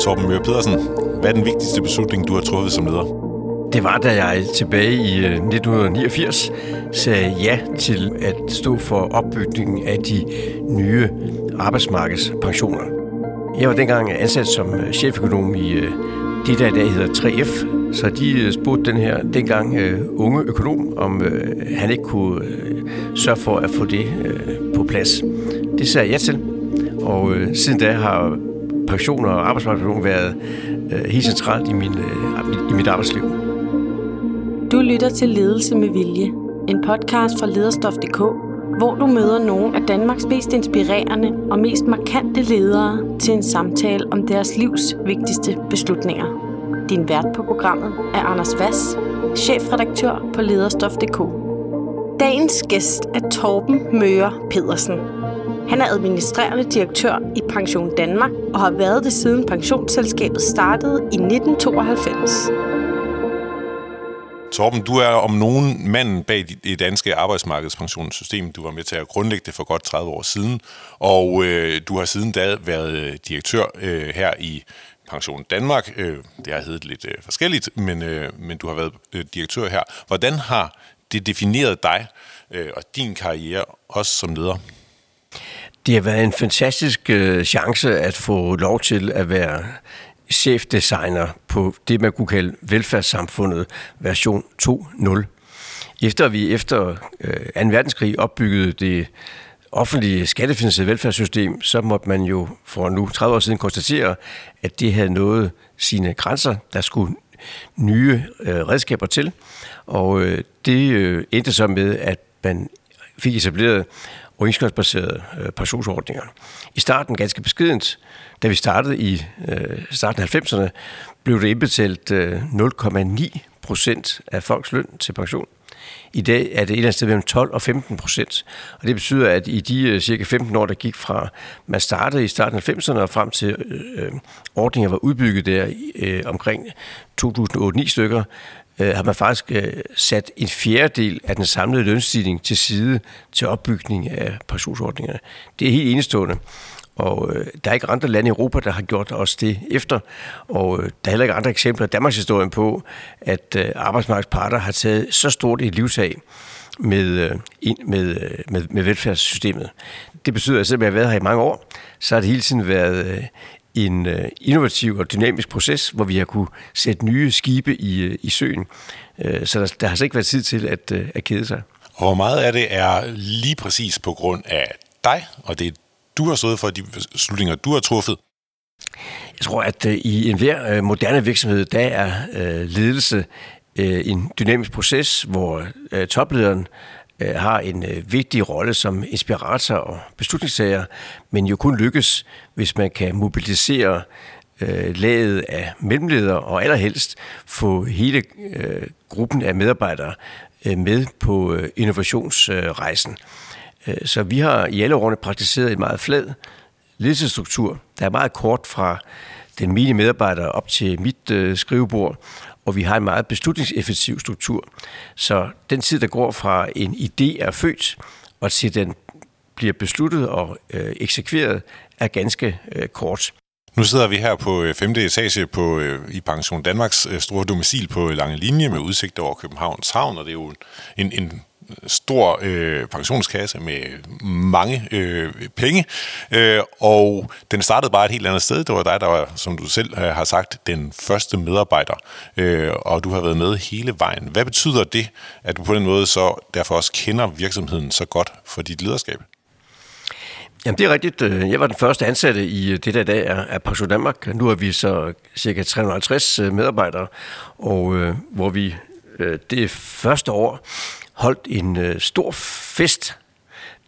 Torben Møre Pedersen, hvad er den vigtigste beslutning, du har truffet som leder? Det var, da jeg tilbage i øh, 1989 sagde ja til at stå for opbygningen af de nye arbejdsmarkedspensioner. Jeg var dengang ansat som øh, cheføkonom i øh, det, der i dag hedder 3F, så de spurgte den her dengang unge økonom, om han ikke kunne sørge for at få det på plads. Det sagde jeg ja til, og siden da har pension og arbejdsmarkedspension været øh, helt centralt i, min, øh, i mit arbejdsliv. Du lytter til Ledelse med Vilje, en podcast fra lederstof.dk, hvor du møder nogle af Danmarks mest inspirerende og mest markante ledere til en samtale om deres livs vigtigste beslutninger. Din vært på programmet er Anders Vass, chefredaktør på lederstof.dk. Dagens gæst er Torben Møre Pedersen. Han er administrerende direktør i Pension Danmark og har været det siden pensionsselskabet startede i 1992. Torben, du er om nogen manden bag det danske arbejdsmarkedspensionssystem. Du var med til at grundlægge det for godt 30 år siden, og øh, du har siden da været øh, direktør øh, her i Pension Danmark. Øh, det har heddet lidt øh, forskelligt, men, øh, men du har været øh, direktør her. Hvordan har det defineret dig øh, og din karriere, også som leder? Det har været en fantastisk øh, chance at få lov til at være chefdesigner på det, man kunne kalde velfærdssamfundet version 2.0. Efter vi efter øh, 2. verdenskrig opbyggede det offentlige skattefinansierede velfærdssystem, så måtte man jo for nu 30 år siden konstatere, at det havde nået sine grænser. Der skulle nye øh, redskaber til, og øh, det øh, endte så med, at man fik etableret overenskomstbaserede øh, pensionsordninger. I starten ganske beskedent. Da vi startede i øh, starten af 90'erne, blev det indbetalt øh, 0,9 procent af folks løn til pension. I dag er det et eller andet sted mellem 12 og 15 procent. Og det betyder, at i de øh, cirka 15 år, der gik fra man startede i starten af 90'erne og frem til øh, øh, ordninger var udbygget der øh, omkring 2008-9 stykker, øh, har man faktisk øh, sat en fjerdedel af den samlede lønstigning til side til opbygning af pensionsordningerne. Det er helt enestående. Og øh, der er ikke andre lande i Europa, der har gjort os det efter. Og øh, der er heller ikke andre eksempler i Danmarks historie på, at øh, arbejdsmarkedsparter har taget så stort et livsag med, øh, med, øh, med, med velfærdssystemet. Det betyder, at selvom jeg har været her i mange år, så har det hele tiden været øh, en øh, innovativ og dynamisk proces, hvor vi har kunne sætte nye skibe i, øh, i søen. Øh, så der, der har altså ikke været tid til at, at kede sig. Og hvor meget af det er lige præcis på grund af dig, og det du har stået for, de beslutninger, du har truffet? Jeg tror, at i enhver moderne virksomhed, der er ledelse en dynamisk proces, hvor toplederen Øh, har en øh, vigtig rolle som inspirator og beslutningstager, men jo kun lykkes, hvis man kan mobilisere øh, laget af mellemledere og allerhelst få hele øh, gruppen af medarbejdere øh, med på øh, innovationsrejsen. Øh, så vi har i alle årene praktiseret en meget flad ledelsesstruktur, der er meget kort fra den mine medarbejder op til mit øh, skrivebord, og vi har en meget beslutningseffektiv struktur. Så den tid, der går fra en idé er født, og til den bliver besluttet og øh, eksekveret, er ganske øh, kort. Nu sidder vi her på øh, 5. Etage på, øh, i Pension Danmarks øh, store domicil på lange linje med udsigt over Københavns Havn, og det er jo en, en stor øh, pensionskasse med mange øh, penge, øh, og den startede bare et helt andet sted. Det var dig, der var, som du selv øh, har sagt, den første medarbejder, øh, og du har været med hele vejen. Hvad betyder det, at du på den måde så derfor også kender virksomheden så godt for dit lederskab? Jamen det er rigtigt. Øh, jeg var den første ansatte i øh, det der dag af Pension Danmark. Nu er vi så cirka 350 øh, medarbejdere, og øh, hvor vi øh, det første år holdt en øh, stor fest,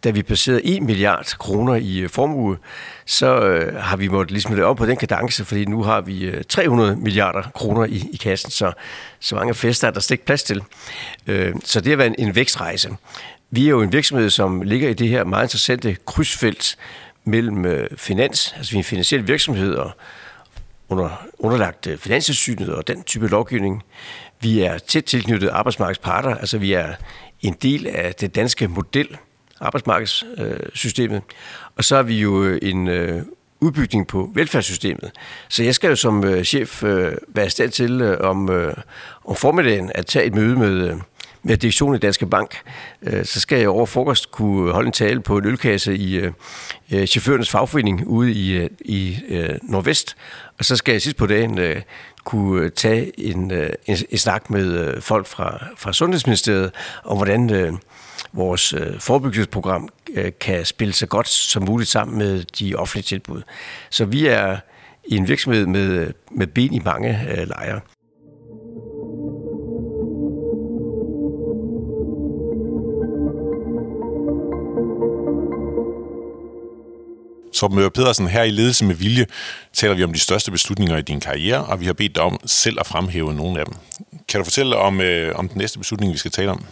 da vi passerede 1 milliard kroner i øh, formue, så øh, har vi måttet ligesom det op på den kadence, fordi nu har vi øh, 300 milliarder kroner i, i kassen, så så mange fester er der slet ikke plads til. Øh, så det har været en, en vækstrejse. Vi er jo en virksomhed, som ligger i det her meget interessante krydsfelt mellem øh, finans, altså vi er en finansiel virksomhed og under, underlagt øh, finanssynet og den type lovgivning. Vi er tæt tilknyttet arbejdsmarkedsparter, altså vi er en del af det danske model, arbejdsmarkedssystemet. Og så er vi jo øh, en øh, udbygning på velfærdssystemet. Så jeg skal jo som øh, chef være i stand til om, om formiddagen at tage et møde med, med direktionen i Danske Bank. Så skal jeg over frokost kunne holde en tale på en ølkasse i chaufførernes fagforening ude i, i Nordvest. Og så skal jeg sidst på dagen kunne øh, tage en, øh, en, en snak med øh, folk fra, fra Sundhedsministeriet om, hvordan øh, vores øh, forebyggelsesprogram øh, kan spille så godt som muligt sammen med de offentlige tilbud. Så vi er i en virksomhed med, med ben i mange øh, lejre. Torben Møre Pedersen, her i Ledelse med Vilje taler vi om de største beslutninger i din karriere, og vi har bedt dig om selv at fremhæve nogle af dem. Kan du fortælle om, øh, om den næste beslutning, vi skal tale om?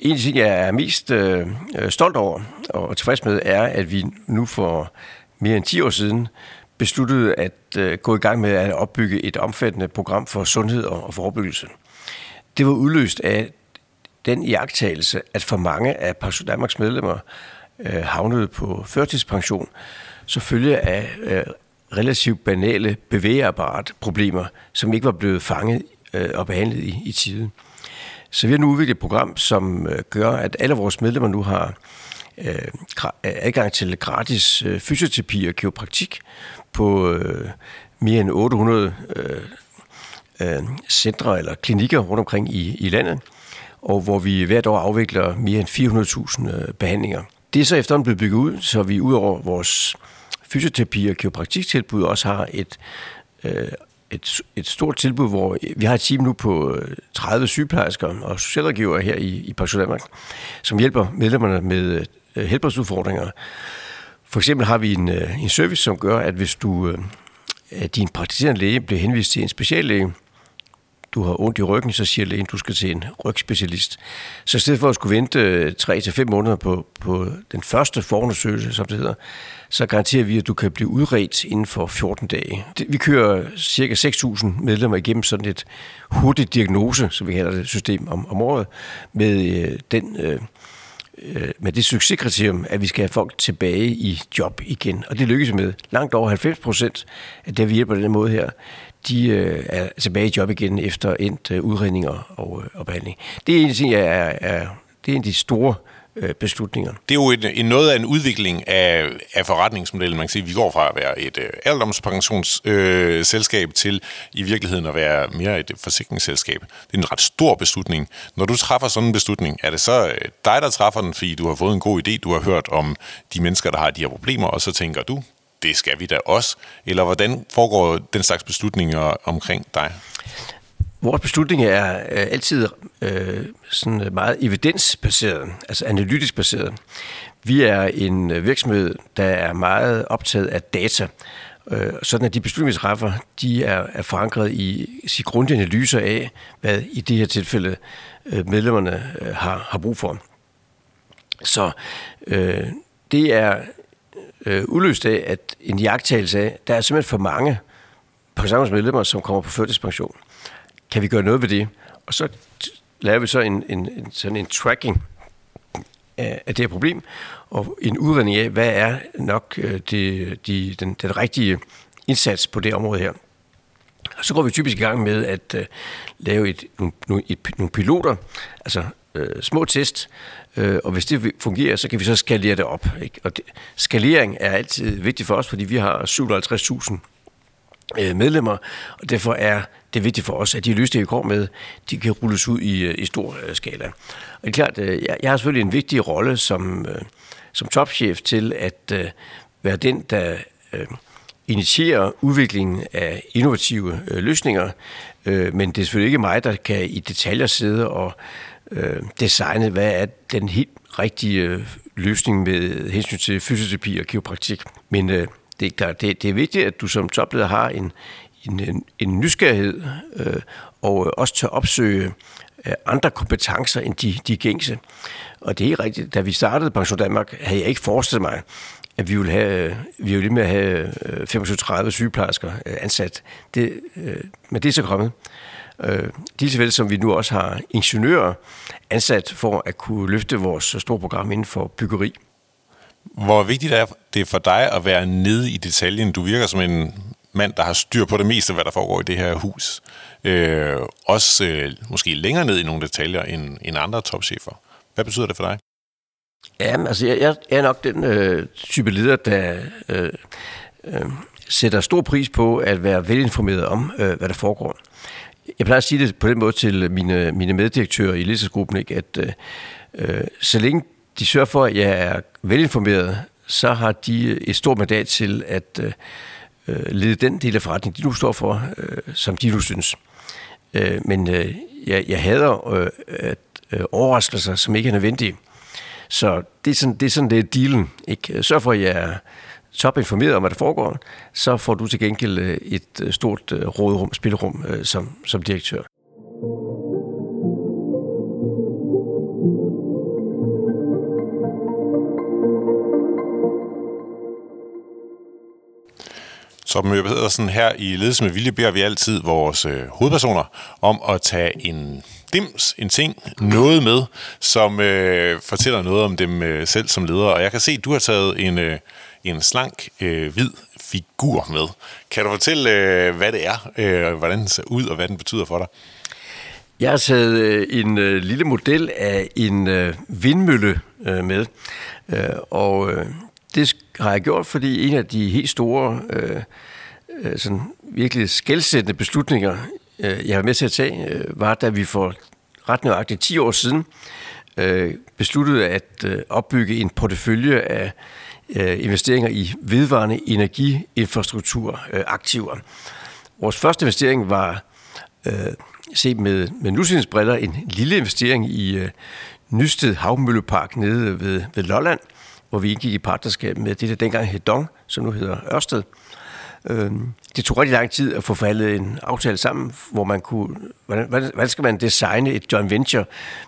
En ting, jeg er mest øh, stolt over og tilfreds med, er, at vi nu for mere end 10 år siden besluttede at øh, gå i gang med at opbygge et omfattende program for sundhed og, og forebyggelse. Det var udløst af den iagtagelse, at for mange af Pension Danmarks medlemmer øh, havnede på førtidspension, så følge af øh, relativt banale bevægeapparatproblemer, som ikke var blevet fanget øh, og behandlet i, i tiden. Så vi har nu udviklet et program, som øh, gør, at alle vores medlemmer nu har øh, øh adgang til gratis øh, fysioterapi og kiropraktik på øh, mere end 800 øh, øh, centre eller klinikker rundt omkring i, i landet, og hvor vi hvert år afvikler mere end 400.000 øh, behandlinger. Det er så efterhånden blevet bygget ud, så vi udover vores fysioterapi- og kiropraktiktilbud også har et, øh, et, et stort tilbud, hvor vi har et team nu på øh, 30 sygeplejersker og socialrådgivere her i, i Pension Danmark, som hjælper medlemmerne med øh, helbredsudfordringer. For eksempel har vi en, øh, en service, som gør, at hvis du, øh, at din praktiserende læge bliver henvist til en speciallæge, du har ondt i ryggen, så siger lægen, du skal til en rygspecialist. Så i stedet for at skulle vente øh, 3-5 fem måneder på, på den første forundersøgelse, som det hedder, så garanterer vi, at du kan blive udredt inden for 14 dage. Vi kører cirka 6.000 medlemmer igennem sådan et hurtigt diagnose, som vi kalder det, system om, om året, med øh, den... Øh, øh med det succeskriterium, at vi skal have folk tilbage i job igen. Og det lykkes med. Langt over 90 procent af det, vi hjælper på den måde her, de øh, er tilbage i job igen efter endt øh, udredninger og, øh, og behandling. Det er en ting, jeg er, er, det er en af de store øh, beslutninger. Det er jo en, en noget af en udvikling af, af forretningsmodellen. Man kan sige, at vi går fra at være et øh, alderdomspensionsselskab øh, til i virkeligheden at være mere et forsikringsselskab. Det er en ret stor beslutning. Når du træffer sådan en beslutning, er det så øh, dig, der træffer den, fordi du har fået en god idé, du har hørt om de mennesker, der har de her problemer, og så tænker du, det skal vi da også? Eller hvordan foregår den slags beslutninger omkring dig? Vores beslutning er øh, altid øh, sådan meget evidensbaseret, altså analytisk baseret. Vi er en øh, virksomhed, der er meget optaget af data, øh, sådan at de beslutninger, vi træffer, de er, er forankret i sig grundige analyser af, hvad i det her tilfælde øh, medlemmerne øh, har, har brug for. Så øh, det er øh, udløst af, at en jagttagelse af, der er simpelthen for mange pensionsmedlemmer, som kommer på førtidspension. Kan vi gøre noget ved det? Og så laver vi så en, en, en, sådan en tracking af, af det her problem, og en udredning af, hvad er nok øh, det, de, den, den rigtige indsats på det område her. Og så går vi typisk i gang med at øh, lave et, nogle, et, nogle piloter, altså øh, små test, Øh, og hvis det fungerer, så kan vi så skalere det op. Ikke? Og det, skalering er altid vigtigt for os, fordi vi har 57.000 øh, medlemmer, og derfor er det vigtigt for os, at de løsninger, vi går med, de kan rulles ud i, øh, i stor øh, skala. Og det er klart, øh, jeg, jeg har selvfølgelig en vigtig rolle som, øh, som topchef til at øh, være den, der øh, initierer udviklingen af innovative øh, løsninger, øh, men det er selvfølgelig ikke mig, der kan i detaljer sidde og øh, designet, hvad er den helt rigtige øh, løsning med hensyn til fysioterapi og kiropraktik. Men øh, det er klart, det, det er vigtigt, at du som topleder har en, en, en, nysgerrighed øh, og øh, også tør opsøge øh, andre kompetencer end de, de gængse. Og det er helt rigtigt. Da vi startede Pension Danmark, havde jeg ikke forestillet mig, at vi ville have, øh, vi ville med at have 25-30 sygeplejersker ansat. Det, men det er så kommet. Øh, lige så vel som vi nu også har ingeniører ansat for at kunne løfte vores store program inden for byggeri. Hvor vigtigt er det for dig at være nede i detaljen? Du virker som en mand, der har styr på det meste, hvad der foregår i det her hus. Øh, også øh, måske længere ned i nogle detaljer end, end andre topchefer. Hvad betyder det for dig? Ja, altså jeg, jeg er nok den øh, type leder, der øh, øh, sætter stor pris på at være velinformeret om, øh, hvad der foregår. Jeg plejer at sige det på den måde til mine, mine meddirektører i ledelsesgruppen, ikke, at øh, så længe de sørger for, at jeg er velinformeret, så har de et stort mandat til at øh, øh, lede den del af forretningen, de nu står for, øh, som de nu synes. Øh, men øh, jeg, jeg hader øh, at øh, overraskelser, som ikke er nødvendige. Så det er sådan, det er, sådan, det er dealen. Ikke? Sørg for, at jeg er topinformeret om, hvad der foregår, så får du til gengæld øh, et øh, stort øh, rådrum, spillerum som, som direktør. Så jeg hedder sådan her i Ledelse med Vilje, beder vi altid vores øh, hovedpersoner om at tage en dims, en ting, noget med, som øh, fortæller noget om dem øh, selv som ledere. Og jeg kan se, at du har taget en, øh, en slank, øh, hvid figur med. Kan du fortælle, øh, hvad det er, øh, hvordan den ser ud, og hvad den betyder for dig? Jeg har taget øh, en øh, lille model af en øh, vindmølle øh, med, øh, og øh, det har jeg gjort, fordi en af de helt store, øh, øh, sådan virkelig skældsættende beslutninger, øh, jeg har med til at tage, øh, var, da vi for ret nøjagtigt 10 år siden øh, besluttede at øh, opbygge en portefølje af øh, investeringer i vedvarende energiinfrastruktur øh, aktiver. Vores første investering var øh, set med, med nutidens briller en lille investering i øh, Nysted Havmøllepark nede ved, ved Lolland, hvor vi indgik i partnerskab med det, der dengang hed Dong, som nu hedder Ørsted. Øh, det tog rigtig lang tid at få forhandlet en aftale sammen, hvor man kunne, hvordan, hvordan skal man designe et joint venture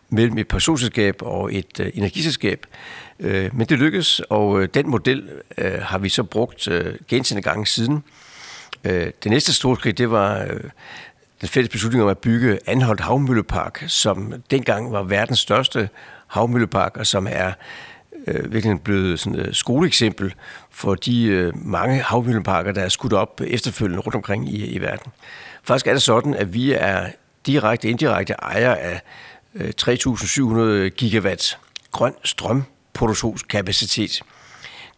mellem et personselskab og et øh, energiselskab. Øh, men det lykkedes, og øh, den model øh, har vi så brugt uh, gentagende gange siden. Øh, det næste store skridt, det var den fælles beslutning om at bygge Anholdt Havmøllepark, som dengang var verdens største havmøllepark, og som er øh, virkelig blevet sådan et skoleeksempel for de øh, mange havvindparker, der er skudt op efterfølgende rundt omkring i, i verden. Faktisk er det sådan, at vi er direkte indirekte ejer af øh, 3.700 gigawatt grøn strøm produktionskapacitet.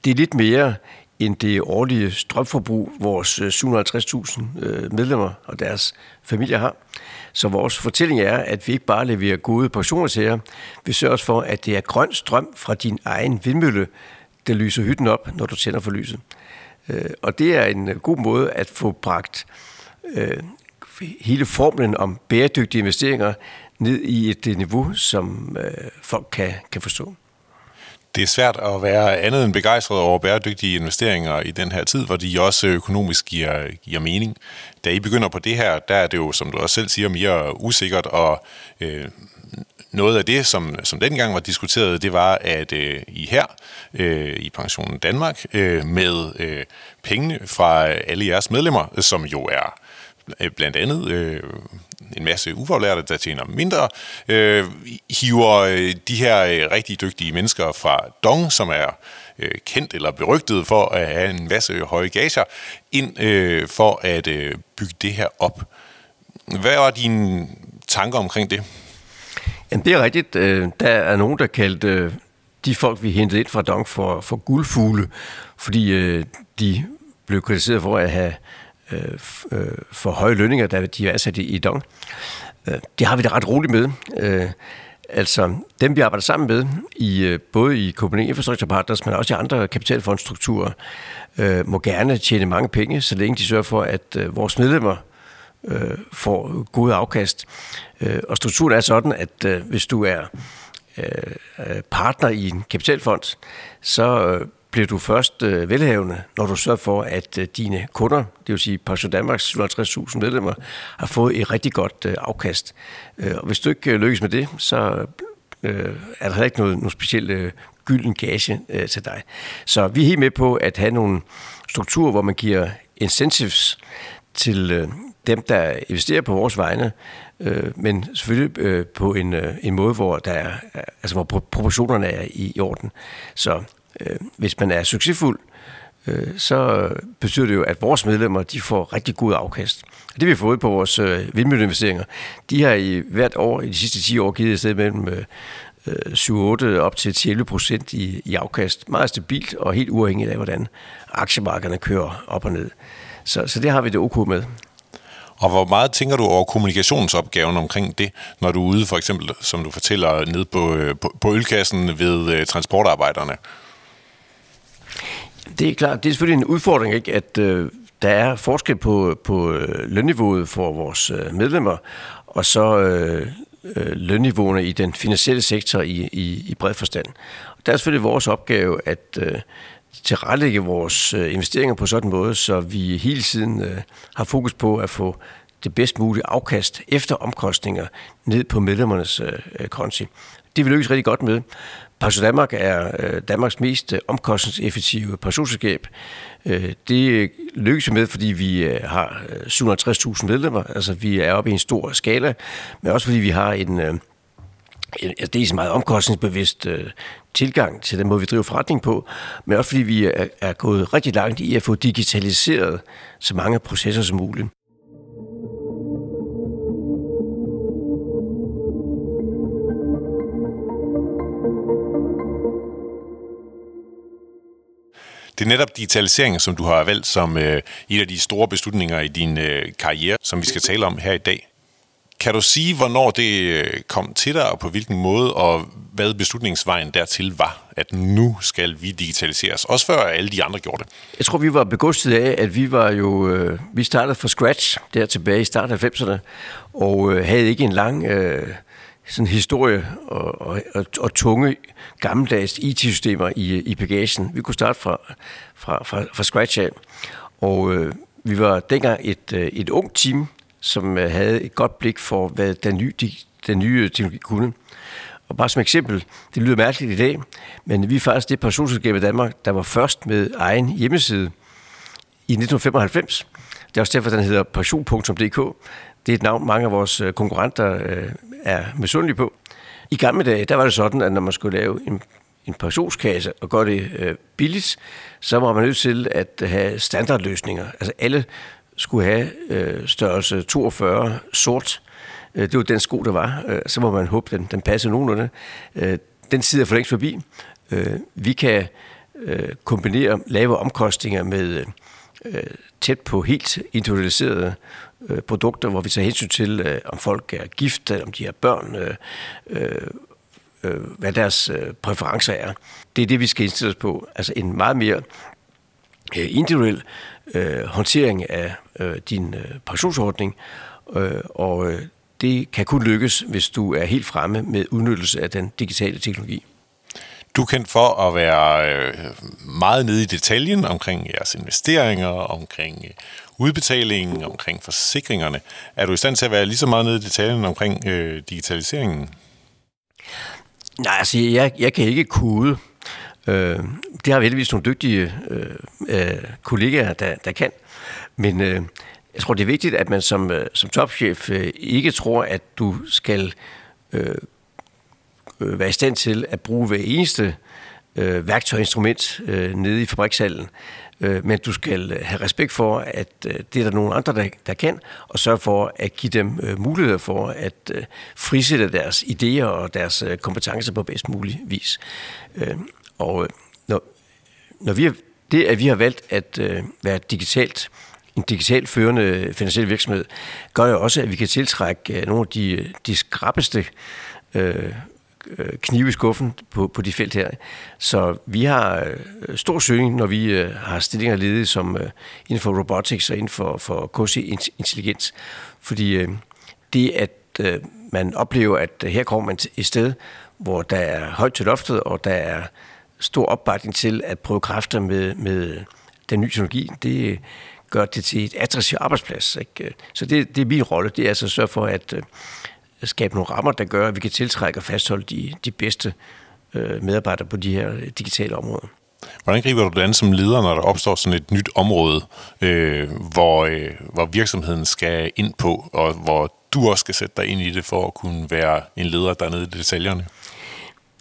Det er lidt mere end det årlige strømforbrug, vores øh, 750.000 øh, medlemmer og deres familier har. Så vores fortælling er, at vi ikke bare leverer gode portioner til jer, vi sørger for, at det er grøn strøm fra din egen vindmølle, der lyser hytten op, når du tænder for lyset. Øh, og det er en god måde at få bragt hele formlen om bæredygtige investeringer ned i et niveau, som folk kan, kan forstå det er svært at være andet end begejstret over bæredygtige investeringer i den her tid, hvor de også økonomisk giver, giver mening. Da I begynder på det her, der er det jo, som du også selv siger, mere usikkert, og øh, noget af det, som, som dengang var diskuteret, det var, at øh, I her øh, i Pensionen Danmark, øh, med øh, pengene fra alle jeres medlemmer, som jo er Øh, blandt andet øh, en masse ufaglærte, der tjener mindre, øh, hiver øh, de her øh, rigtig dygtige mennesker fra Dong, som er øh, kendt eller berygtet for at have en masse høje gager, ind øh, for at øh, bygge det her op. Hvad var dine tanker omkring det? Jamen, det er rigtigt. Der er nogen, der kaldte de folk, vi hentede ind fra Dong for, for guldfugle, fordi de blev kritiseret for at have Øh, øh, for høje lønninger, der de er ansat i, i Dong. Øh, det har vi da ret roligt med. Øh, altså, dem vi arbejder sammen med, i, øh, både i Copenhagen Infrastructure Partners, men også i andre kapitalfondstrukturer, øh, må gerne tjene mange penge, så længe de sørger for, at øh, vores medlemmer øh, får gode afkast. Øh, og strukturen er sådan, at øh, hvis du er øh, øh partner i en kapitalfond, så øh, bliver du først øh, velhavende, når du sørger for, at øh, dine kunder, det vil sige Pension Danmarks 57.000 medlemmer, har fået et rigtig godt øh, afkast. Øh, og hvis du ikke øh, lykkes med det, så øh, er der heller ikke noget, noget specielt øh, gylden gage øh, til dig. Så vi er helt med på at have nogle strukturer, hvor man giver incentives til øh, dem, der investerer på vores vegne, øh, men selvfølgelig øh, på en, øh, en måde, hvor der er, altså hvor proportionerne er i, i orden. Så øh, hvis man er succesfuld, øh, så betyder det jo, at vores medlemmer de får rigtig god afkast. Det vi har fået på vores øh, vindmølleinvesteringer, de har i hvert år i de sidste 10 år givet et sted mellem øh, øh 7-8 op til 11 procent i, i afkast. Meget stabilt og helt uafhængigt af, hvordan aktiemarkederne kører op og ned. Så, så det har vi det ok med. Og hvor meget tænker du over kommunikationsopgaven omkring det, når du er ude, for eksempel, som du fortæller, ned på, øh, på, på ølkassen ved øh, transportarbejderne? Det er klart, det er selvfølgelig en udfordring, ikke, at øh, der er forskel på, på øh, lønniveauet for vores øh, medlemmer, og så uh, lønniveauerne i den finansielle sektor i, i, i bred forstand. Og der er selvfølgelig vores opgave at øh, tilrettelægge vores øh, investeringer på sådan en måde, så vi hele tiden øh, har fokus på at få det bedst mulige afkast efter omkostninger ned på medlemmernes øh, konti. Det vil lykkes rigtig godt med. Pension Danmark er øh, Danmarks mest øh, omkostningseffektive pensionsselskab. Øh, det lykkes med, fordi vi har 750.000 medlemmer, altså vi er oppe i en stor skala, men også fordi vi har en altså det er så meget omkostningsbevidst øh, tilgang til den måde, vi driver forretning på, men også fordi vi er, er gået rigtig langt i at få digitaliseret så mange processer som muligt. Det er netop digitalisering, som du har valgt som øh, en af de store beslutninger i din øh, karriere, som vi skal tale om her i dag. Kan du sige, hvornår det øh, kom til dig, og på hvilken måde, og hvad beslutningsvejen dertil var, at nu skal vi digitaliseres, også før alle de andre gjorde det? Jeg tror, vi var begustet af, at vi var jo, øh, vi startede fra scratch der tilbage i starten af 90'erne, og øh, havde ikke en lang øh, sådan historie og, og, og, og tunge gammeldags IT-systemer i, i bagagen. Vi kunne starte fra, fra, fra, fra scratch af, og øh, vi var dengang et, øh, et ung team, som øh, havde et godt blik for, hvad den nye, den nye teknologi kunne. Og bare som eksempel, det lyder mærkeligt i dag, men vi er faktisk det pensionsselskab i Danmark, der var først med egen hjemmeside i 1995. Det er også derfor, den hedder pension.dk. Det er et navn, mange af vores øh, konkurrenter øh, er misundelige på. I gamle dage, der var det sådan, at når man skulle lave en, en pensionskasse og gøre det øh, billigt, så var man nødt til at have standardløsninger. Altså alle skulle have øh, størrelse 42 sort. Øh, det var den sko, der var. Øh, så må man håbe, den, den passer nogenlunde. Øh, den tid er for længst forbi. Øh, vi kan øh, kombinere lave omkostninger med øh, tæt på helt individualiserede øh, produkter, hvor vi tager hensyn til, øh, om folk er gift, om de har børn, øh, øh, øh, hvad deres øh, præferencer er. Det er det, vi skal indstille os på. Altså en meget mere øh, individuel øh, håndtering af øh, din øh, pensionsordning, øh, og øh, det kan kun lykkes, hvis du er helt fremme med udnyttelse af den digitale teknologi. Du er kendt for at være øh, meget nede i detaljen omkring jeres investeringer, omkring øh, udbetalingen, omkring forsikringerne. Er du i stand til at være lige så meget nede i detaljen omkring øh, digitaliseringen? Nej, altså jeg, jeg kan ikke kode. Øh, det har vi heldigvis nogle dygtige øh, øh, kollegaer, der, der kan. Men øh, jeg tror, det er vigtigt, at man som, øh, som topchef øh, ikke tror, at du skal øh, øh, være i stand til at bruge hver eneste øh, værktøj og instrument øh, nede i fabrikshallen. Øh, men du skal øh, have respekt for, at øh, det er der nogle andre, der, der kan, og sørge for at give dem øh, muligheder for at øh, frisætte deres idéer og deres øh, kompetencer på bedst mulig vis. Øh, og øh, når, når vi har, det, at vi har valgt at øh, være digitalt, en digitalt førende øh, finansiel virksomhed, gør jo også, at vi kan tiltrække øh, nogle af de, de skrappeste øh, Øh, knive i skuffen på, på de felt her. Så vi har øh, stor søgning, når vi øh, har stillinger ledige som øh, inden for robotics og inden for, for kunstig intelligens. Fordi øh, det, at øh, man oplever, at her kommer man et sted, hvor der er højt til loftet, og der er stor opbakning til at prøve kræfter med, med øh, den nye teknologi. Det gør det til et attraktivt arbejdsplads. Ikke? Så det, det er min rolle, det er altså at sørge for at øh, skabe nogle rammer, der gør, at vi kan tiltrække og fastholde de, de bedste uh, medarbejdere på de her digitale områder. Hvordan griber du det an som leder, når der opstår sådan et nyt område, øh, hvor, øh, hvor virksomheden skal ind på, og hvor du også skal sætte dig ind i det for at kunne være en leder, der er nede i detaljerne?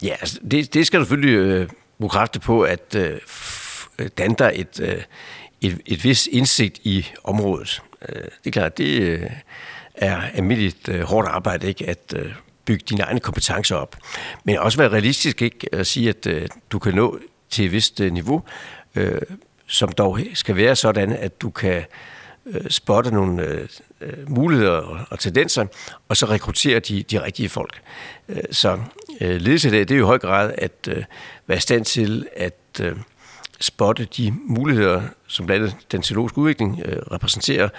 Ja, altså det, det skal du selvfølgelig øh, bruge kræfter på at øh, danne dig et, øh, et, et vis indsigt i området. Øh, det er klart, det øh, er almindeligt øh, hårdt arbejde, ikke? At øh, bygge dine egne kompetencer op. Men også være realistisk, ikke? At sige, at øh, du kan nå til et vist øh, niveau, øh, som dog skal være sådan, at du kan øh, spotte nogle øh, øh muligheder og, og tendenser, og så rekruttere de, de rigtige folk. Øh, så øh, ledelse det, det er jo i høj grad at øh, være i stand til at øh, spotte de muligheder, som blandt andet den teologiske udvikling øh, repræsenterer,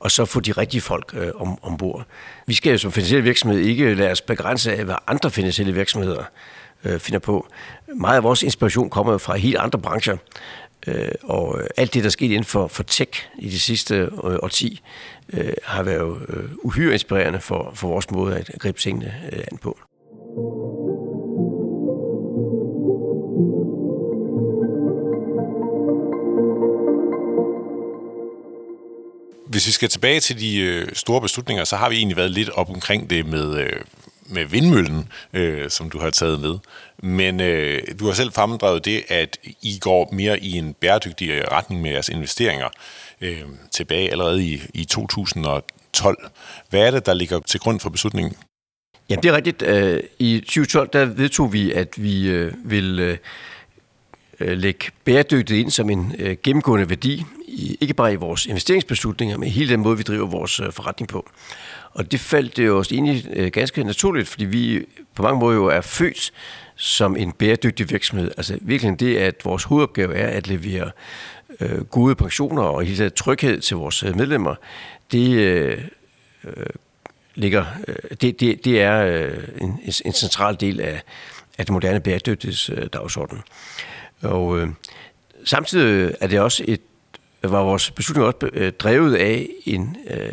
og så få de rigtige folk øh, om, ombord. Vi skal jo som finansielle virksomhed ikke lade os begrænse af, hvad andre finansielle virksomheder øh, finder på. Meget af vores inspiration kommer fra helt andre brancher, øh, og alt det, der er sket inden for, for tech i de sidste øh, årti, øh, har været øh, uhyre inspirerende for, for vores måde at gribe tingene øh, an på. Hvis vi skal tilbage til de øh, store beslutninger, så har vi egentlig været lidt op omkring det med, øh, med vindmøllen, øh, som du har taget med. Men øh, du har selv fremdrevet det, at I går mere i en bæredygtig retning med jeres investeringer øh, tilbage allerede i, i 2012. Hvad er det, der ligger til grund for beslutningen? Ja, det er rigtigt. Øh, I 2012 der vedtog vi, at vi øh, vil øh, Øh, lægge bæredygtighed ind som en øh, gennemgående værdi ikke bare i vores investeringsbeslutninger, men i hele den måde, vi driver vores øh, forretning på. Og det faldt det jo også egentlig ganske naturligt, fordi vi på mange måder jo er født som en bæredygtig virksomhed. Altså virkelig det, at vores hovedopgave er at levere øh, gode pensioner og hele tryghed til vores medlemmer, det øh, ligger, øh, det, det, det er øh, en, en central del af, af den moderne bæredygtighedsdagsorden. Og øh, samtidig er det også et var vores beslutning også øh, drevet af en øh,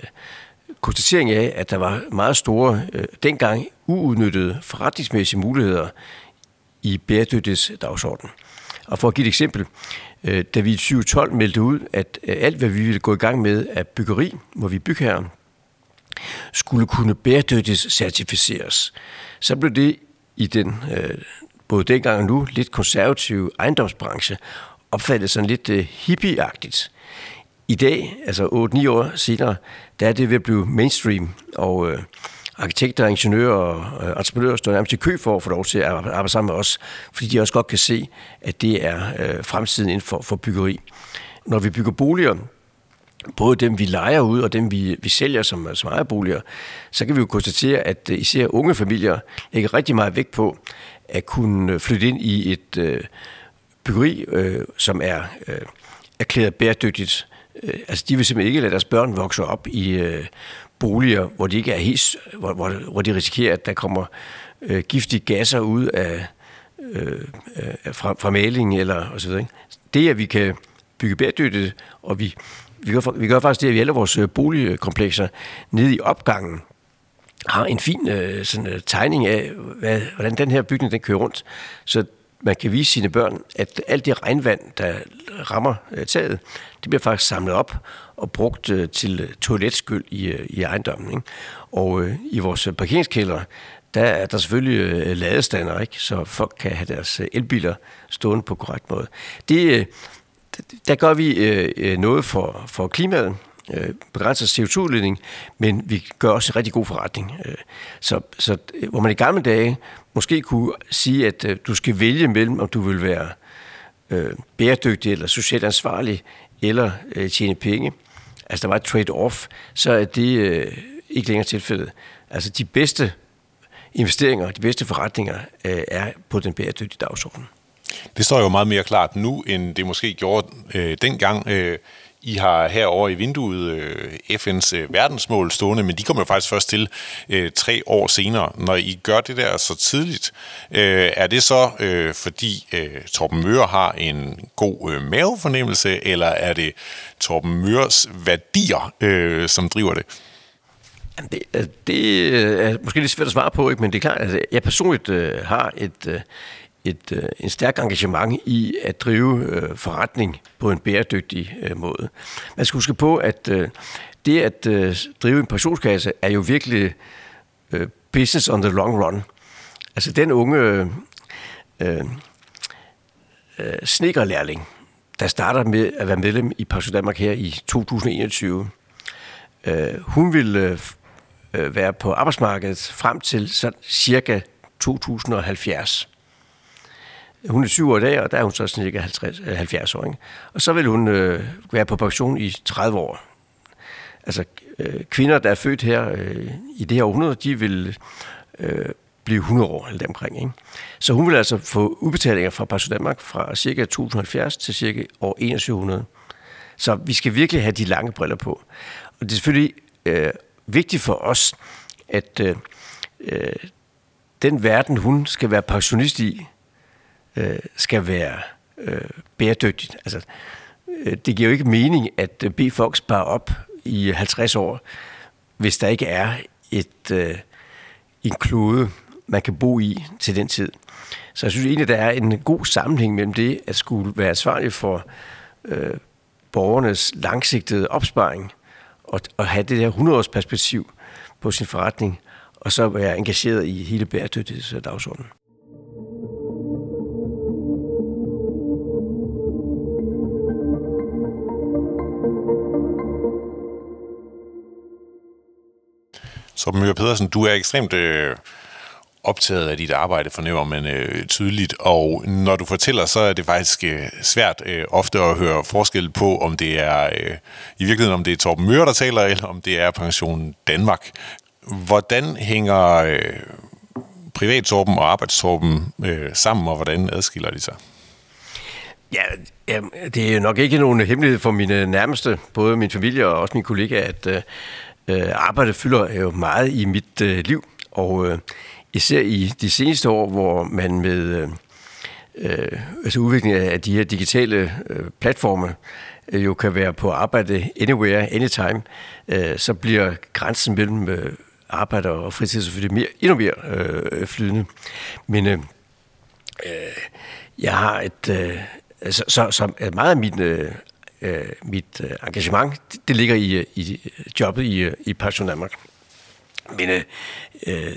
konstatering af, at der var meget store, øh, dengang uudnyttede forretningsmæssige muligheder i bæredygtighedsdagsordenen. Og for at give et eksempel, øh, da vi i 2012 meldte ud, at øh, alt, hvad vi ville gå i gang med af byggeri, hvor vi bygherren, skulle kunne bæredygtigt certificeres, så blev det i den øh, både dengang og nu lidt konservative ejendomsbranche opfattet sådan lidt øh, hippieagtigt. I dag, altså 8-9 år senere, der er det ved at blive mainstream, og øh, arkitekter, ingeniører og øh, entreprenører står nærmest i kø for at få lov til at arbejde sammen med os, fordi de også godt kan se, at det er øh, fremtiden inden for, for byggeri. Når vi bygger boliger, både dem vi leger ud og dem vi, vi sælger som, som ejerboliger, så kan vi jo konstatere, at øh, især unge familier lægger rigtig meget vægt på at kunne øh, flytte ind i et øh, byggeri, øh, som er øh, erklæret bæredygtigt. Øh, altså, de vil simpelthen ikke lade deres børn vokse op i øh, boliger, hvor de ikke er helt, hvor, hvor, hvor de risikerer, at der kommer øh, giftige gasser ud af øh, øh, fra, fra malingen eller og så videre. Ikke? Det, at vi kan bygge bæredygtigt, og vi, vi, gør, vi gør faktisk det, at vi alle vores øh, boligkomplekser nede i opgangen har en fin øh, sådan, øh, tegning af, hvad, hvordan den her bygning den kører rundt. Så man kan vise sine børn, at alt det regnvand, der rammer øh, taget, det bliver faktisk samlet op og brugt øh, til øh, toiletskyld i, øh, i ejendommen. Ikke? Og øh, i vores øh, parkeringskælder, der er der selvfølgelig øh, ladestander, ikke? så folk kan have deres øh, elbiler stående på korrekt måde. Det, øh, der gør vi øh, noget for, for klimaet, øh, begrænser CO2-udledning, men vi gør også en rigtig god forretning. Øh, så, så øh, hvor man i gamle dage måske kunne sige, at øh, du skal vælge mellem, om du vil være øh, bæredygtig eller socialt ansvarlig, eller øh, tjene penge, altså der var et trade-off, så er det øh, ikke længere tilfældet. Altså de bedste investeringer, de bedste forretninger øh, er på den bæredygtige dagsorden. Det står jo meget mere klart nu, end det måske gjorde øh, dengang. Øh, i har herover i vinduet øh, FN's øh, verdensmål stående, men de kommer jo faktisk først til øh, tre år senere. Når I gør det der så tidligt, øh, er det så øh, fordi øh, Torben Møre har en god øh, mavefornemmelse, eller er det Torben Møres værdier, øh, som driver det? Det, det er måske lidt svært at svare på, ikke? men det er klart, at jeg personligt øh, har et, øh, et, øh, en stærk engagement i at drive øh, forretning på en bæredygtig øh, måde. Man skal huske på, at øh, det at øh, drive en pensionskasse er jo virkelig øh, business on the long run. Altså den unge øh, øh, snekerlærling, der starter med at være medlem i Pension Danmark her i 2021. Øh, hun vil øh, øh, være på arbejdsmarkedet frem til sådan cirka 2070. Hun er 7 år i dag, og der er hun så cirka 50, 70 år. Ikke? Og så vil hun øh, være på pension i 30 år. Altså øh, kvinder, der er født her øh, i det her århundrede, de vil øh, blive 100 år eller omkring. Ikke? Så hun vil altså få udbetalinger fra Pension Danmark fra cirka 2070 til cirka år 2100. Så vi skal virkelig have de lange briller på. Og det er selvfølgelig øh, vigtigt for os, at øh, øh den verden, hun skal være pensionist i, øh, skal være øh, bæredygtigt. Altså, øh, det giver jo ikke mening at øh, bede folk spare op i 50 år, hvis der ikke er et, øh, en klode, man kan bo i til den tid. Så jeg synes egentlig, der er en god sammenhæng mellem det at skulle være ansvarlig for øh, borgernes langsigtede opsparing og, og have det der 100-års perspektiv på sin forretning, og så være engageret i hele bæredygtighedsdagsordenen. Så Møre Pedersen, du er ekstremt øh, optaget af dit arbejde, fornemmer man øh, tydeligt, og når du fortæller, så er det faktisk øh, svært øh, ofte at høre forskel på, om det er øh, i virkeligheden, om det er Torben Møre, der taler, eller om det er Pension Danmark. Hvordan hænger øh, privattorben og arbejdstorben øh, sammen, og hvordan adskiller de sig? Ja, ja, det er nok ikke nogen hemmelighed for mine nærmeste, både min familie og også mine kollegaer, at øh, øh, arbejdet fylder jo meget i mit øh, liv, og øh, især i de seneste år, hvor man med øh, øh altså udviklingen af de her digitale øh, platforme øh, jo kan være på arbejde anywhere, anytime, øh, så bliver grænsen mellem øh, arbejde og fritid selvfølgelig mere, endnu mere øh, flydende. Men øh, øh jeg har et... Øh, altså, så, så, så meget af min øh, øh, mit øh, engagement, det, det ligger i, øh, i øh, jobbet i, øh, i Passion Danmark. Men øh, øh,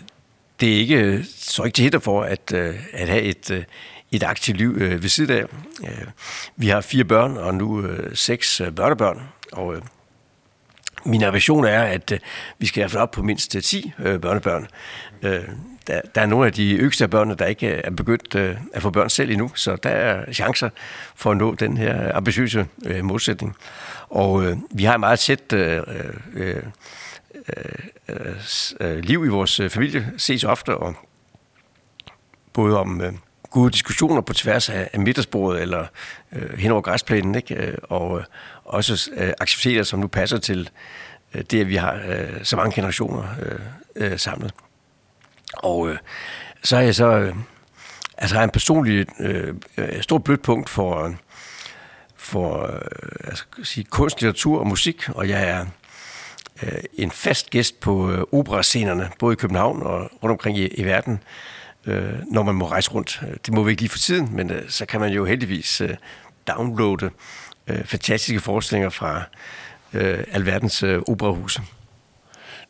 det er ikke så ikke til hinder for at, øh, at have et, øh, et aktivt liv øh, ved siden af. Øh, vi har fire børn, og nu øh, seks øh, børnebørn, og øh, min ambition er, at øh, vi skal i hvert fald op på mindst 10 øh, børnebørn. Øh, der, der er nogle af de yngste af børnene, der ikke er begyndt øh, at få børn selv endnu, så der er chancer for at nå den her ambitiøse øh, målsætning. Og øh, vi har et meget tæt øh, øh, øh, øh, øh liv i vores øh, familie, ses ofte, og både om øh, gode diskussioner på tværs af, af middagsbordet eller øh, hen over græsplænen, ikke? Øh, og øh, også øh, aktiviteter, som nu passer til øh, det, at vi har øh, så mange generationer øh, øh, samlet. Og øh, så er jeg så øh, altså har jeg en personlig øh, øh stor blødt punkt for, for øh, altså, sige, kunst, litteratur og musik, og jeg er øh, en fast gæst på øh, operascenerne, både i København og rundt omkring i, i verden, øh, når man må rejse rundt. Det må vi ikke lige for tiden, men øh, så kan man jo heldigvis øh, downloade øh, fantastiske forestillinger fra øh, alverdens øh, operahuse.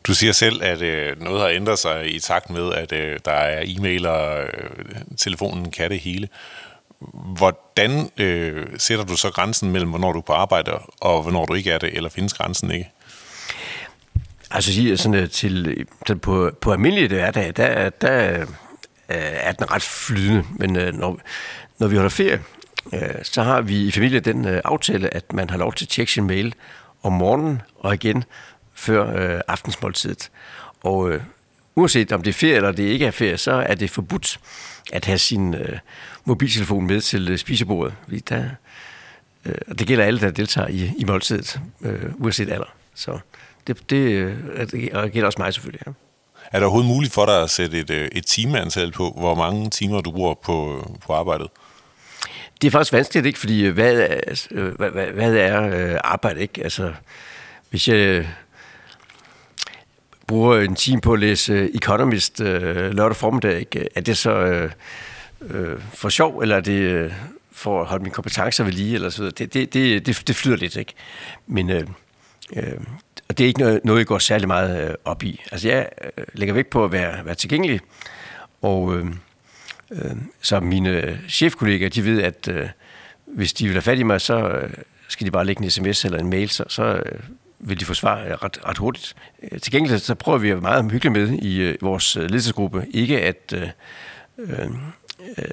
Du siger selv, at øh, noget har ændret sig i takt med, at øh, der er e-mail og øh, telefonen kan det hele. Hvordan øh, sætter du så grænsen mellem, hvornår du er på arbejde og hvornår du ikke er det, eller findes grænsen ikke? Altså sådan, til, til på, på almindelige hverdag, der, der øh, er den ret flydende, men øh, når, når vi holder ferie, øh, så har vi i familien den øh, aftale, at man har lov til at tjekke sin mail om morgenen og igen før øh, aftensmåltidet. Og øh, uanset om det er ferie eller det ikke er ferie, så er det forbudt at have sin øh, mobiltelefon med til øh, spisebordet. Der, øh, og det gælder alle, der deltager i, i måltidet, øh, uanset alder. Så det, det, øh, det gælder også mig selvfølgelig. Ja. Er det overhovedet muligt for dig at sætte et, øh, et timeantal på, hvor mange timer du bruger på, på arbejdet? Det er faktisk vanskeligt, ikke? Fordi øh, hvad, hvad, hvad, hvad er arbejde, ikke? Altså, hvis jeg bruger en time på at læse øh, Economist øh, lørdag formiddag, ikke? er det så øh, øh, for sjov, eller er det øh, for at holde mine kompetencer ved lige, eller så videre? Det, det, det, det, det flyder lidt, ikke? Men øh, øh, og det er ikke noget, noget, jeg går særlig meget øh, op i. Altså, jeg øh, lægger vægt på at være, være tilgængelig, og øh, øh, så mine øh, chefkollegaer, de ved, at øh, hvis de vil have fat i mig, så øh, skal de bare lægge en sms eller en mail, så, så øh, vil de få svar øh, ret, ret hurtigt. Øh, til gengæld så prøver vi at være meget hyggelige med i øh, vores ledelsesgruppe, ikke at øh, øh,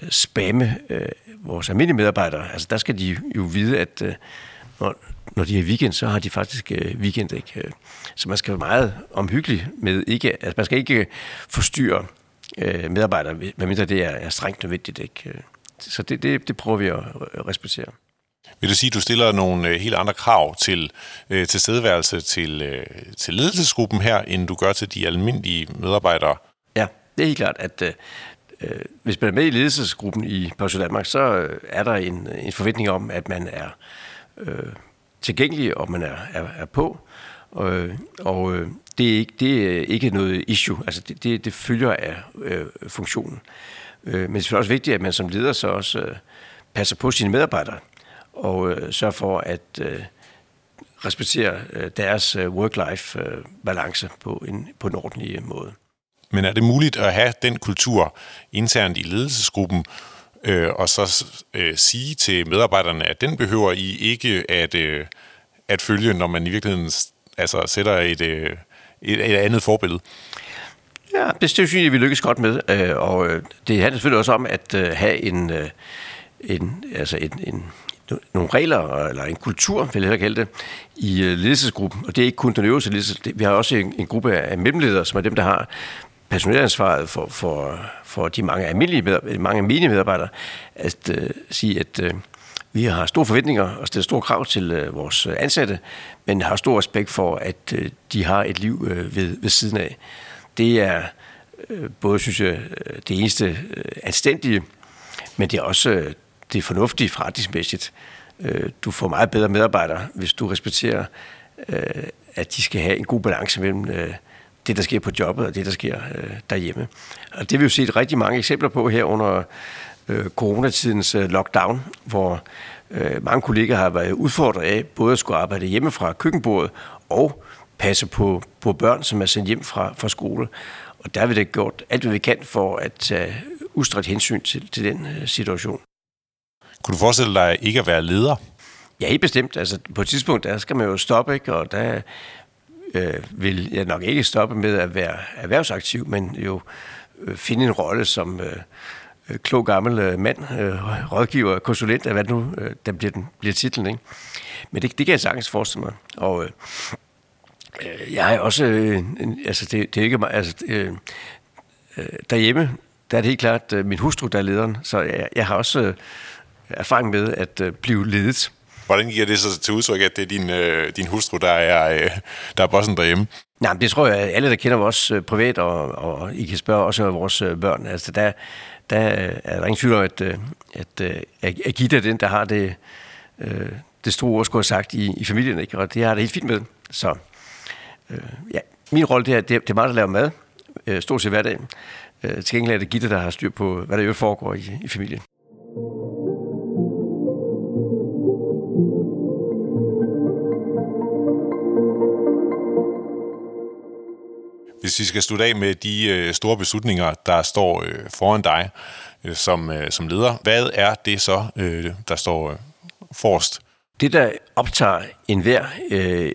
spamme øh, vores almindelige medarbejdere. Altså der skal de jo vide, at øh, når, når de er weekend, så har de faktisk øh, weekend. Ikke? Så man skal være meget omhyggelig med ikke, altså man skal ikke forstyrre øh, medarbejdere, medmindre det er, er strengt nødvendigt. Ikke? Så det, det, det prøver vi at respektere. Vil du sige, at du stiller nogle øh, helt andre krav til øh, tilstedeværelse til, øh, til ledelsesgruppen her, end du gør til de almindelige medarbejdere? Ja, det er helt klart, at øh, øh hvis man er med i ledelsesgruppen i Pension Danmark, så øh, er der en, en forventning om, at man er øh, tilgængelig, og man er, er, er på. Og, og det, er ikke, det er ikke noget issue. Altså det, det, det følger af øh, funktionen. Øh, men det er også vigtigt, at man som leder så også øh, passer på sine medarbejdere og øh, sørger for at øh, respektere øh, deres øh, work-life øh, balance på en, på en ordentlig måde. Men er det muligt at have den kultur internt i ledelsesgruppen, øh, og så øh, sige til medarbejderne, at den behøver I ikke at, øh, at følge, når man i virkeligheden altså, sætter et, øh, et, et andet forbillede? Ja, det synes jeg, vi lykkes godt med, øh, og øh, det handler selvfølgelig også om at øh, have en, en, altså en, en, nogle regler, eller en kultur, vil jeg kalde det, i øh, ledelsesgruppen. Og det er ikke kun den øverste ledelse. Vi har også en, en gruppe af mellemledere, som er dem, der har personalansvaret for, for, for de mange almindelige medarbejdere, mange almindelige medarbejdere, at øh, sige, at øh, vi har store forventninger og stiller store krav til øh, vores ansatte, men har stor respekt for, at øh, de har et liv øh, ved, ved siden af. Det er øh, både, synes jeg, øh, det eneste øh, anstændige, men det er også øh, det fornuftige forretningsmæssigt. Øh, du får meget bedre medarbejdere, hvis du respekterer, øh, at de skal have en god balance mellem øh, det, der sker på jobbet, og det, der sker øh, derhjemme. Og det har vi jo set rigtig mange eksempler på her under øh, coronatidens øh, lockdown, hvor øh, mange kolleger har været udfordret af både at skulle arbejde hjemme fra køkkenbordet og passe på, på børn, som er sendt hjem fra, fra skole. Og der har vi da gjort alt, hvad vi kan for at tage ustræt hensyn til, til den øh, situation. Kunne du forestille dig ikke at være leder? Ja, helt bestemt. Altså, på et tidspunkt, der skal man jo stoppe, ikke? og der øh, vil jeg nok ikke stoppe med at være erhvervsaktiv, men jo øh, finde en rolle som øh, øh klog gammel øh, mand, øh, rådgiver, konsulent, hvad nu øh, der bliver, den, bliver titlen. Ikke? Men det, det kan jeg sagtens forestille mig. Og øh, øh jeg har også, øh, altså det, det er ikke altså, øh, øh, derhjemme, der er det helt klart øh, min hustru, der er lederen, så jeg, jeg har også øh, erfaring med at øh, blive ledet. Hvordan giver det så til udtryk, at det er din, øh, din hustru, der er, øh, der er bossen derhjemme? Nej, men det tror jeg, alle, der kender os øh, privat, og, og I kan spørge også vores øh, børn. Altså, der, der er der ingen tvivl om, at, at, at, at Gitta er den, der har det, øh, det store ord, skulle have sagt, i, i familien. Ikke? Og det har det helt fint med. Så øh, ja, min rolle det er, det, det er meget at lave mad, øh, stort set hver dag. Øh, til gengæld er det Gitta, der har styr på, hvad der jo foregår i, i familien. Hvis vi skal slutte af med de øh, store beslutninger, der står øh, foran dig øh, som, øh, som leder, hvad er det så, øh, der står øh, forrest? Det, der optager enhver øh,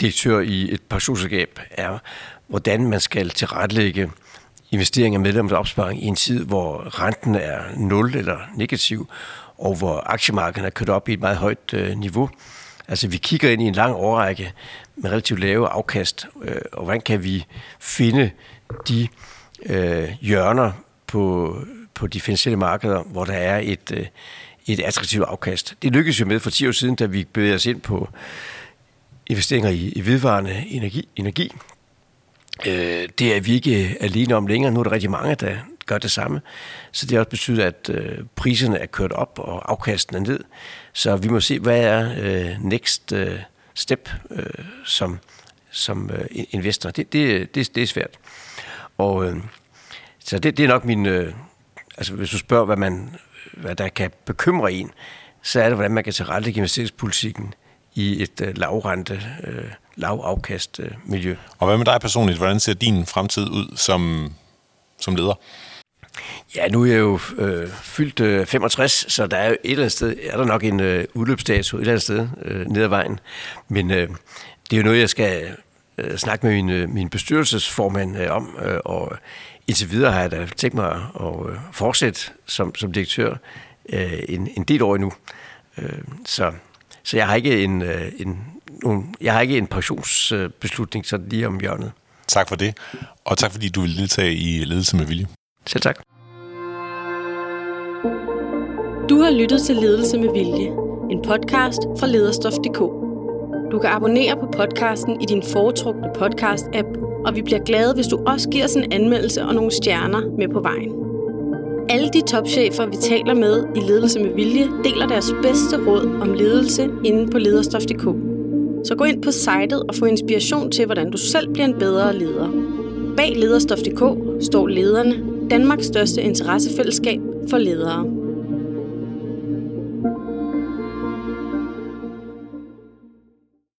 direktør i et pensionsselskab, er, hvordan man skal tilrettelægge investeringer medlemmers opsparing i en tid, hvor renten er nul eller negativ, og hvor aktiemarkedet er kørt op i et meget højt øh, niveau. Altså, vi kigger ind i en lang årrække med relativt lave afkast, øh, og hvordan kan vi finde de øh, hjørner på, på de finansielle markeder, hvor der er et, øh, et attraktivt afkast. Det lykkedes jo med for 10 år siden, da vi bevægede os ind på investeringer i, i vedvarende energi. energi. Øh, det er vi ikke alene om længere. Nu er der rigtig mange, der gør det samme. Så det har også betydet, at øh, priserne er kørt op, og afkasten er ned. Så vi må se, hvad er øh, next øh, step øh, som, som øh, investor. Det, det, det, det er svært. Og øh, så det, det er nok min... Øh, altså hvis du spørger, hvad, man, hvad der kan bekymre en, så er det, hvordan man kan tilrettelægge investeringspolitikken i et øh, lavrente, øh, lavafkast øh, miljø. Og hvad med dig personligt? Hvordan ser din fremtid ud som, som leder? Ja, nu er jeg jo øh, fyldt øh, 65, så der er jo et eller andet sted, er der nok en øh, udløbsdato et eller andet sted øh, ned ad vejen. Men øh, det er jo noget, jeg skal øh, snakke med min, øh, min bestyrelsesformand øh, om, øh, og indtil videre har jeg da tænkt mig at øh, fortsætte som, som direktør øh, en, en del år endnu. Øh, så, så jeg har ikke en, øh, en, nogen, jeg har ikke en pensionsbeslutning sådan lige om hjørnet. Tak for det, og tak fordi du vil deltage i Ledelse med Vilje. Selv tak. Du har lyttet til Ledelse med Vilje, en podcast fra lederstof.dk. Du kan abonnere på podcasten i din foretrukne podcast-app, og vi bliver glade, hvis du også giver os en anmeldelse og nogle stjerner med på vejen. Alle de topchefer, vi taler med i Ledelse med Vilje, deler deres bedste råd om ledelse inde på lederstof.dk. Så gå ind på sitet og få inspiration til, hvordan du selv bliver en bedre leder. Bag lederstof.dk står lederne, Danmarks største interessefællesskab for ledere.